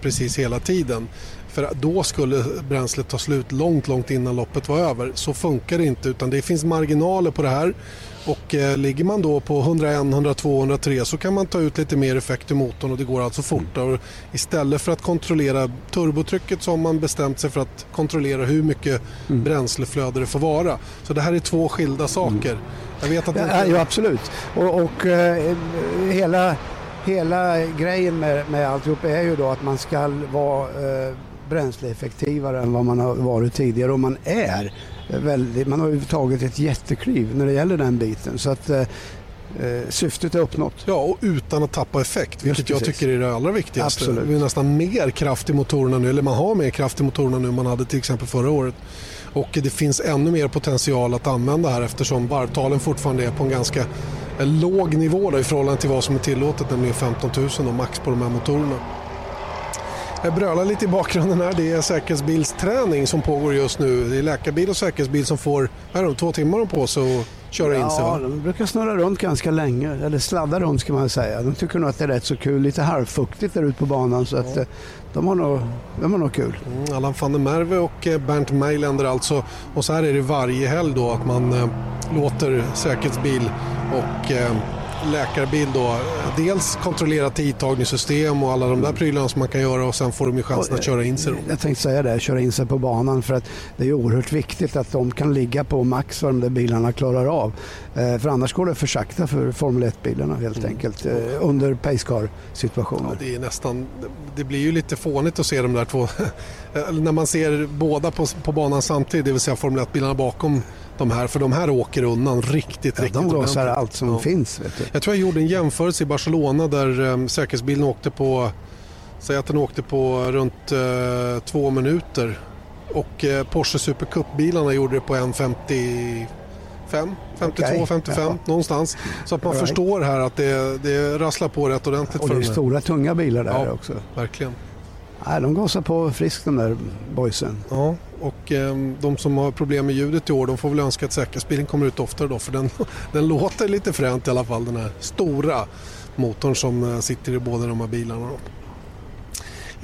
Speaker 1: Precis hela tiden. För då skulle bränslet ta slut långt, långt innan loppet var över. Så funkar det inte utan det finns marginaler på det här. Och eh, ligger man då på 101, 102, 103 så kan man ta ut lite mer effekt i motorn och det går alltså fortare. Istället för att kontrollera turbotrycket så har man bestämt sig för att kontrollera hur mycket mm. bränsleflöde det får vara. Så det här är två skilda saker. Mm.
Speaker 2: Jag vet att ja, ja, absolut. Och, och eh, hela, hela grejen med, med alltihop är ju då att man ska vara eh, bränsleeffektivare än vad man har varit tidigare och man är väldigt, man har ju tagit ett jättekliv när det gäller den biten. Så att, eh, eh syftet är uppnått.
Speaker 1: Ja, och utan att tappa effekt, vilket jag tycker är det allra viktigaste. Absolut. Vi har nästan mer kraft i motorerna nu, eller man har mer kraft i motorerna nu än man hade till exempel förra året. Och det finns ännu mer potential att använda här eftersom varvtalen fortfarande är på en ganska eh, låg nivå då, i förhållande till vad som är tillåtet, nämligen 15 000 då, max på de här motorerna. Jag brölar lite i bakgrunden här. Det är säkerhetsbilsträning som pågår just nu. Det är läkarbil och säkerhetsbil som får är de, två timmar på sig att köra in sig.
Speaker 2: Ja, de brukar snurra runt ganska länge. Eller sladda runt ska man säga. De tycker nog att det är rätt så kul. Lite halvfuktigt där ute på banan. Så att, ja. Eh, de, har nog, de har nog kul.
Speaker 1: Mm, Allan van der Merwe och eh, Bernt Meiländer alltså. Och så här är det varje helg då att man eh, låter säkerhetsbil och eh, läkarbil då. Dels kontrollera tidtagningssystem och alla de där prylarna som man kan göra och sen får de ju chansen att köra in sig. Då.
Speaker 2: Jag tänkte säga det, köra in sig på banan för att det är oerhört viktigt att de kan ligga på max vad de där bilarna klarar av. Eh, för annars går det för sakta för Formel 1-bilarna helt mm. enkelt eh, under Pacecar-situationer. Ja,
Speaker 1: det, är nästan, det blir ju lite fånigt att se de där två, när man ser båda på, på banan samtidigt, det vill säga Formel 1-bilarna bakom de här, för de här åker undan riktigt, ja, riktigt
Speaker 2: De blåser allt som ja. finns.
Speaker 1: Jag tror jag gjorde en jämförelse i Barcelona där um, säkerhetsbilen åkte på, säg att den åkte på runt uh, två minuter och uh, Porsche Super Cup-bilarna gjorde det på 1.55 52, okay. 55 ja. någonstans. Så att man right. förstår här att det, det rasslar på rätt ordentligt.
Speaker 2: Och det är stora tunga bilar där
Speaker 1: ja,
Speaker 2: också.
Speaker 1: Verkligen.
Speaker 2: Nej, de gasar på friskt de där boysen.
Speaker 1: Ja, och eh, de som har problem med ljudet i år de får väl önska att säkerhetsbilen kommer ut oftare då för den, den låter lite fränt i alla fall den här stora motorn som eh, sitter i båda de här bilarna. Då.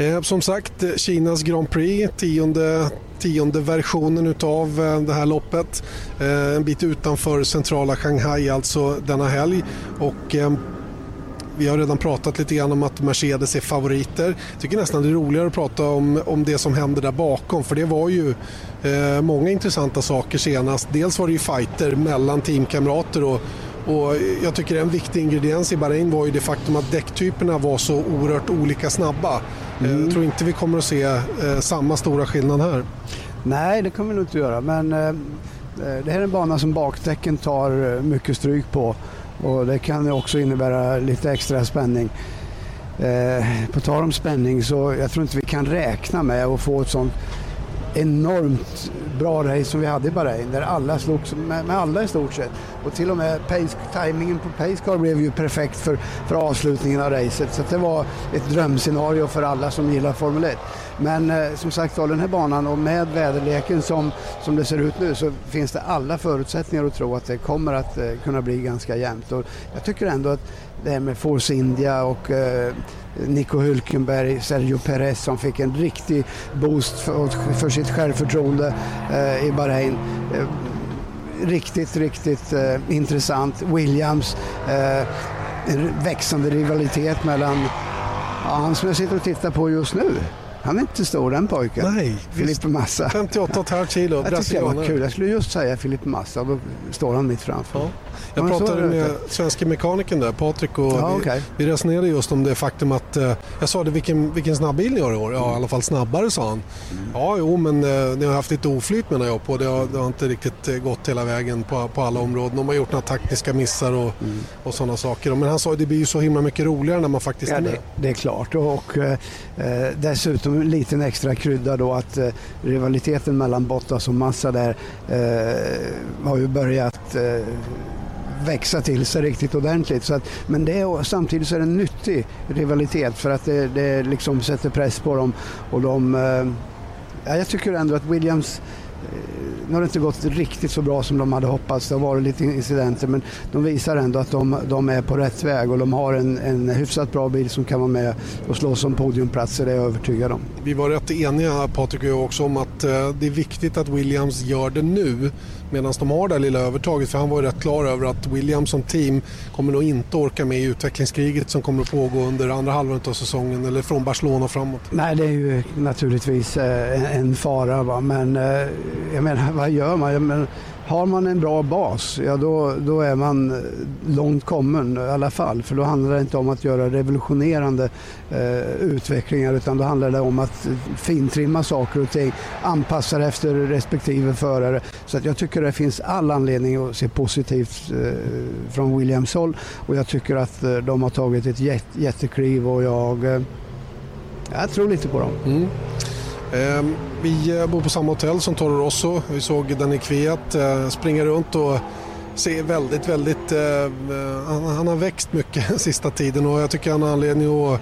Speaker 1: Eh, som sagt, Kinas Grand Prix, tionde, tionde versionen utav eh, det här loppet. Eh, en bit utanför centrala Shanghai alltså denna helg. Och, eh, vi har redan pratat lite grann om att Mercedes är favoriter. Jag tycker nästan det är roligare att prata om, om det som händer där bakom för det var ju eh, många intressanta saker senast. Dels var det ju fighter mellan teamkamrater och, Och jag tycker en viktig ingrediens i Bahrain var ju det faktum att däcktyperna var så oerhört olika snabba. Mm. Jag tror inte vi kommer att se eh, samma stora skillnad här.
Speaker 2: Nej, det kommer vi nog inte göra. Men eh, det här är en bana som bakdäcken tar mycket stryk på. Och det kan också innebära lite extra spänning. Eh, på tal om spänning så jag tror inte vi kan räkna med att få ett sånt enormt bra race som vi hade i Bahrain där alla slogs med, med alla i stort sett. Och till och med pace, timingen på Pacecar blev ju perfekt för, för avslutningen av racet. Så det var ett drömscenario för alla som gillar Formel 1. Men eh, som sagt var, den här banan och med väderleken som, som det ser ut nu så finns det alla förutsättningar att tro att det kommer att eh, kunna bli ganska jämnt. Och jag tycker ändå att det här med Force India och eh, Nico Hülkenberg, Sergio Perez som fick en riktig boost för, för sitt självförtroende eh, i Bahrain. Eh, riktigt, riktigt eh, intressant. Williams, eh, en växande rivalitet mellan ja, han som jag sitter och tittar på just nu. Han är inte stor den pojken.
Speaker 1: Nej,
Speaker 2: Filipe Massa.
Speaker 1: 58,5 kilo.
Speaker 2: Jag tyckte det var kul. Jag skulle just säga Filipe Massa och då står han mitt framför. Ja.
Speaker 1: Jag pratade med svenska mekanikern där, Patrik, och ja, okay. vi, vi resonerade just om det faktum att eh, jag sa det, vilken, vilken snabb bil ni har i år? Ja, i alla fall snabbare sa han. Mm. Ja, jo, men eh, ni har haft lite oflyt menar jag på. Det har, det har inte riktigt eh, gått hela vägen på, på alla områden. De har gjort några taktiska missar och, mm. och sådana saker. Men han sa att det blir ju så himla mycket roligare när man faktiskt
Speaker 2: ja,
Speaker 1: är med.
Speaker 2: Det, det är klart och, och eh, som en liten extra krydda då att eh, rivaliteten mellan Bottas och Massa där eh, har ju börjat eh, växa till sig riktigt ordentligt. Så att, men det är, samtidigt så är det en nyttig rivalitet för att det, det liksom sätter press på dem. Och de, eh, ja, jag tycker ändå att Williams eh, nu har det inte gått riktigt så bra som de hade hoppats. Det har varit lite incidenter men de visar ändå att de, de är på rätt väg och de har en, en hyfsat bra bil som kan vara med och slåss om podiumplatser, det är jag övertygad om.
Speaker 1: Vi var rätt eniga Patrik och jag också om att eh, det är viktigt att Williams gör det nu medan de har det lilla övertaget. För han var ju rätt klar över att Williams som team kommer nog inte orka med i utvecklingskriget som kommer att pågå under andra halvan av säsongen eller från Barcelona framåt.
Speaker 2: Nej, det är ju naturligtvis eh, en fara. Va? Men eh, jag menar, vad gör man? Jag menar, har man en bra bas, ja då, då är man eh, långt kommen i alla fall. För då handlar det inte om att göra revolutionerande eh, utvecklingar utan då handlar det om att fintrimma saker och ting, anpassa det efter respektive förare. Så att jag tycker det finns all anledning att se positivt eh, från Williams håll och jag tycker att eh, de har tagit ett jätt, jättekliv och jag, eh, jag tror lite på dem.
Speaker 1: Mm. Ehm, vi eh, bor på samma hotell som Toro Rosso. Vi såg Danny Kviat eh, springa runt och se väldigt, väldigt... Eh, han, har växt mycket sista tiden och jag tycker han har anledning att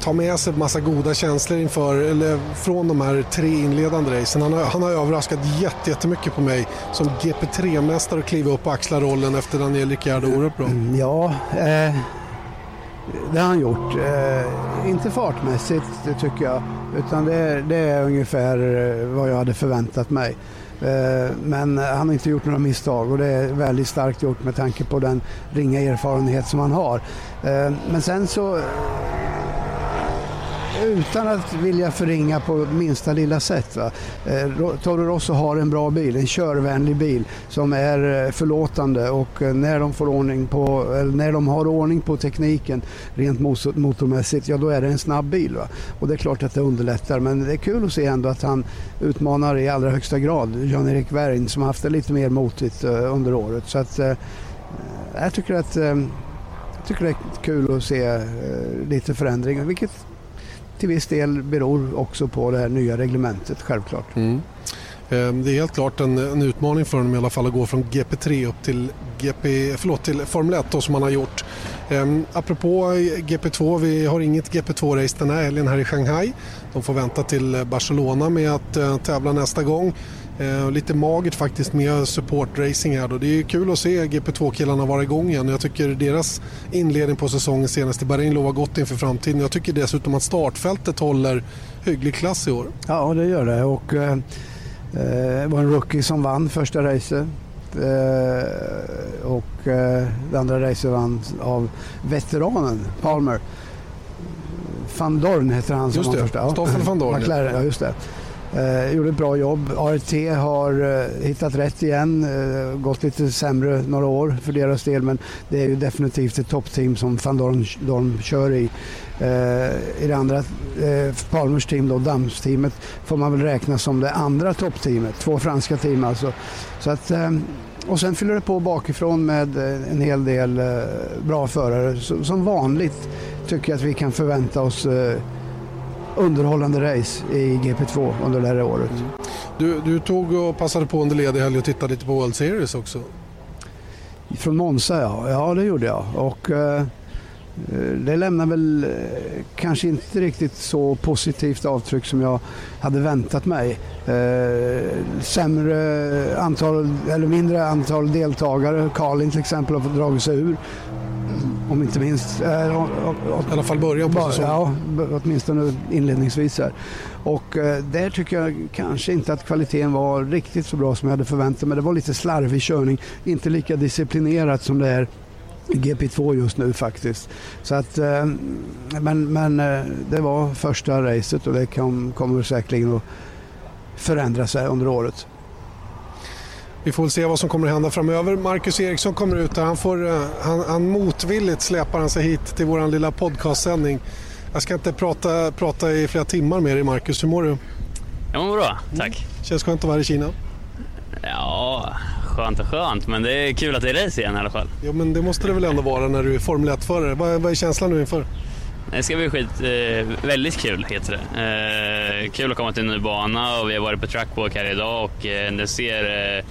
Speaker 1: ta med sig en massa goda känslor inför, eller från de här tre inledande racen. Han har, han har överraskat jättemycket på mig som GP3-mästare att kliva upp och axla rollen efter Daniel Ricciardo oerhört bra.
Speaker 2: Mm, ja, eh, det har han gjort. Eh, inte fartmässigt tycker jag, utan det, det, är ungefär eh, vad jag hade förväntat mig. Eh, men han har inte gjort några misstag och det är väldigt starkt gjort med tanke på den ringa erfarenhet som han har. Eh, men sen så utan att vilja förringa på minsta lilla sätt. Va? Eh, Toro Rosso har en bra bil, en körvänlig bil som är eh, förlåtande och eh, när de, får ordning på, när de har ordning på tekniken rent motormässigt, ja då är det en snabb bil. Va? Och det är klart att det underlättar men det är kul att se ändå att han utmanar i allra högsta grad Jan-Erik Werring som haft det lite mer motigt under året. Så att, jag tycker att jag tycker det är kul att se lite förändringar, vilket till viss del beror också på det här nya reglementet självklart.
Speaker 1: Mm. Ehm, det är helt klart en, en, utmaning för honom i alla fall att gå från GP3 upp till, GP, förlåt, till Formel 1 då, som han har gjort. Ehm, apropå GP2, vi har inget GP2-race den här helgen här i Shanghai. De får vänta till Barcelona med att eh, tävla nästa gång. Eh, lite magert faktiskt med supportracing här då. Det är kul att se GP2-killarna vara igång igen. Jag tycker deras inledning på säsongen senast i Bahrain lovar gott inför framtiden. Jag tycker dessutom att startfältet håller hygglig klass i år.
Speaker 2: Ja, det gör det. Och, eh, eh det var en rookie som vann första racet. Eh, och eh, det andra racet vann av veteranen Palmer. Van Dorn heter han som
Speaker 1: just det,
Speaker 2: första.
Speaker 1: Stoffel van Dorn.
Speaker 2: McLaren, ja, just det. Eh, gjorde ett bra jobb. ART har eh, hittat rätt igen. Eh, gått lite sämre några år för deras del men det är ju definitivt ett toppteam som van Dorn, Dorn kör i. Eh, I det andra eh, Palmers team, då, Damsteamet, får man väl räkna som det andra toppteamet. Två franska team alltså. Så att, eh, och sen fyller det på bakifrån med eh, en hel del eh, bra förare. Som vanligt tycker jag att vi kan förvänta oss eh, underhållande race i GP2 under det här året. Mm.
Speaker 1: Du, du tog och passade på under ledig helg och tittade lite på World Series också?
Speaker 2: Från Monza ja, ja det gjorde jag. Och, eh, det lämnar väl eh, kanske inte riktigt så positivt avtryck som jag hade väntat mig. Eh, sämre antal, eller mindre antal deltagare. Carlin till exempel har fått dragit sig ur om inte minst. Eh, I
Speaker 1: alla fall början på säsongen.
Speaker 2: Ja, åtminstone inledningsvis. Här. Och eh, där tycker jag kanske inte att kvaliteten var riktigt så bra som jag hade förväntat mig. Det var lite slarvig körning, inte lika disciplinerat som det är GP2 just nu faktiskt. Så att, eh, men, men eh, det var första racet och det kom, kommer säkerligen att förändra sig under året.
Speaker 1: Vi får väl se vad som kommer att hända framöver. Marcus Eriksson kommer ut och han, får, eh, han, han motvilligt släpar han sig hit till vår lilla podcastsändning. Jag ska inte prata, prata i flera timmar med dig Marcus, hur mår du?
Speaker 4: Jag mår bra, tack.
Speaker 1: Mm. Känns skönt att vara i Kina?
Speaker 4: Ja, skönt och skönt, men det är kul att det är race igen i alla fall.
Speaker 1: Ja, men det måste det väl ändå vara när du är Formel 1-förare. Vad, vad är känslan nu inför?
Speaker 4: Det ska bli skit, eh, väldigt kul heter det. Eh, kul att komma till en ny bana och vi har varit på trackwalk här idag och eh, det ser eh,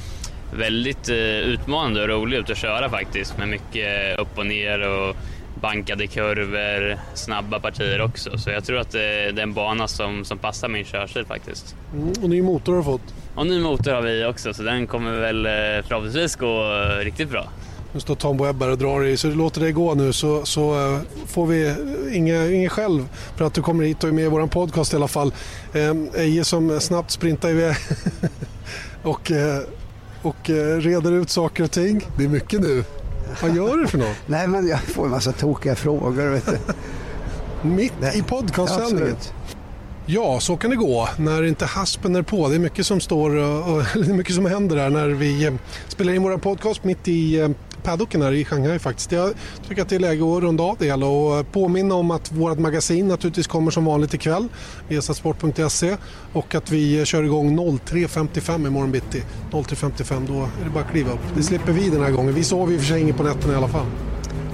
Speaker 4: väldigt eh, utmanande och rolig ut att köra faktiskt med mycket upp och ner och bankade kurvor, snabba partier också. Så jag tror att det är en bana som, som passar min körstil faktiskt.
Speaker 1: Mm, och ny motor har du fått?
Speaker 4: Och ny motor har vi också så den kommer väl eh, förhoppningsvis gå riktigt bra.
Speaker 1: Nu står Tom Webber och drar i så låter det gå nu så, så får vi inget inge själv för att du kommer hit och är med i vår podcast i alla fall. Eje som snabbt sprintar iväg och och eh, reder ut saker och ting. Det är mycket nu. Vad gör du för något?
Speaker 2: Nej, men jag får en massa tokiga frågor. Vet du.
Speaker 1: Mitt i podcastsändningen? Ja, så kan det gå när inte haspen är på. Det är mycket som står och, det är mycket som händer där när vi eh, spelar in vår podcast mitt i eh, paddocken här i Shanghai faktiskt. Jag tycker att det är läge att runda av det hela och påminna om att vårt magasin naturligtvis kommer som vanligt ikväll via sport.se och att vi kör igång 03.55 imorgon bitti. 03.55 då är det bara att kliva upp. Det slipper vi den här gången. Vi sover i och för sig inget på nätterna i alla fall.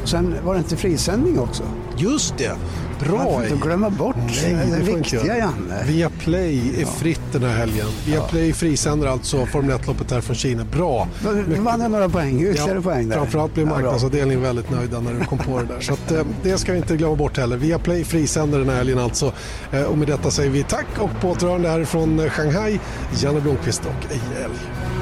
Speaker 2: Sen var det inte frisändning också?
Speaker 1: Just det! Bra! Man
Speaker 2: får inte glömma bort Nej, det, det viktiga, Janne.
Speaker 1: Via Play är fritt den här helgen. Via ja. Frisänder alltså Formel 1-loppet här från Kina. Bra!
Speaker 2: Du vann några poäng, ytterligare
Speaker 1: ja,
Speaker 2: poäng där.
Speaker 1: Framförallt blev marknadsavdelningen ja, väldigt nöjda när du kom på det där. Så att, eh, det ska vi inte glömma bort heller. Via Play frisänder den här helgen alltså. Eh, och med detta säger vi tack och på återhörande härifrån Shanghai, Janne Blomqvist och Eje Elg.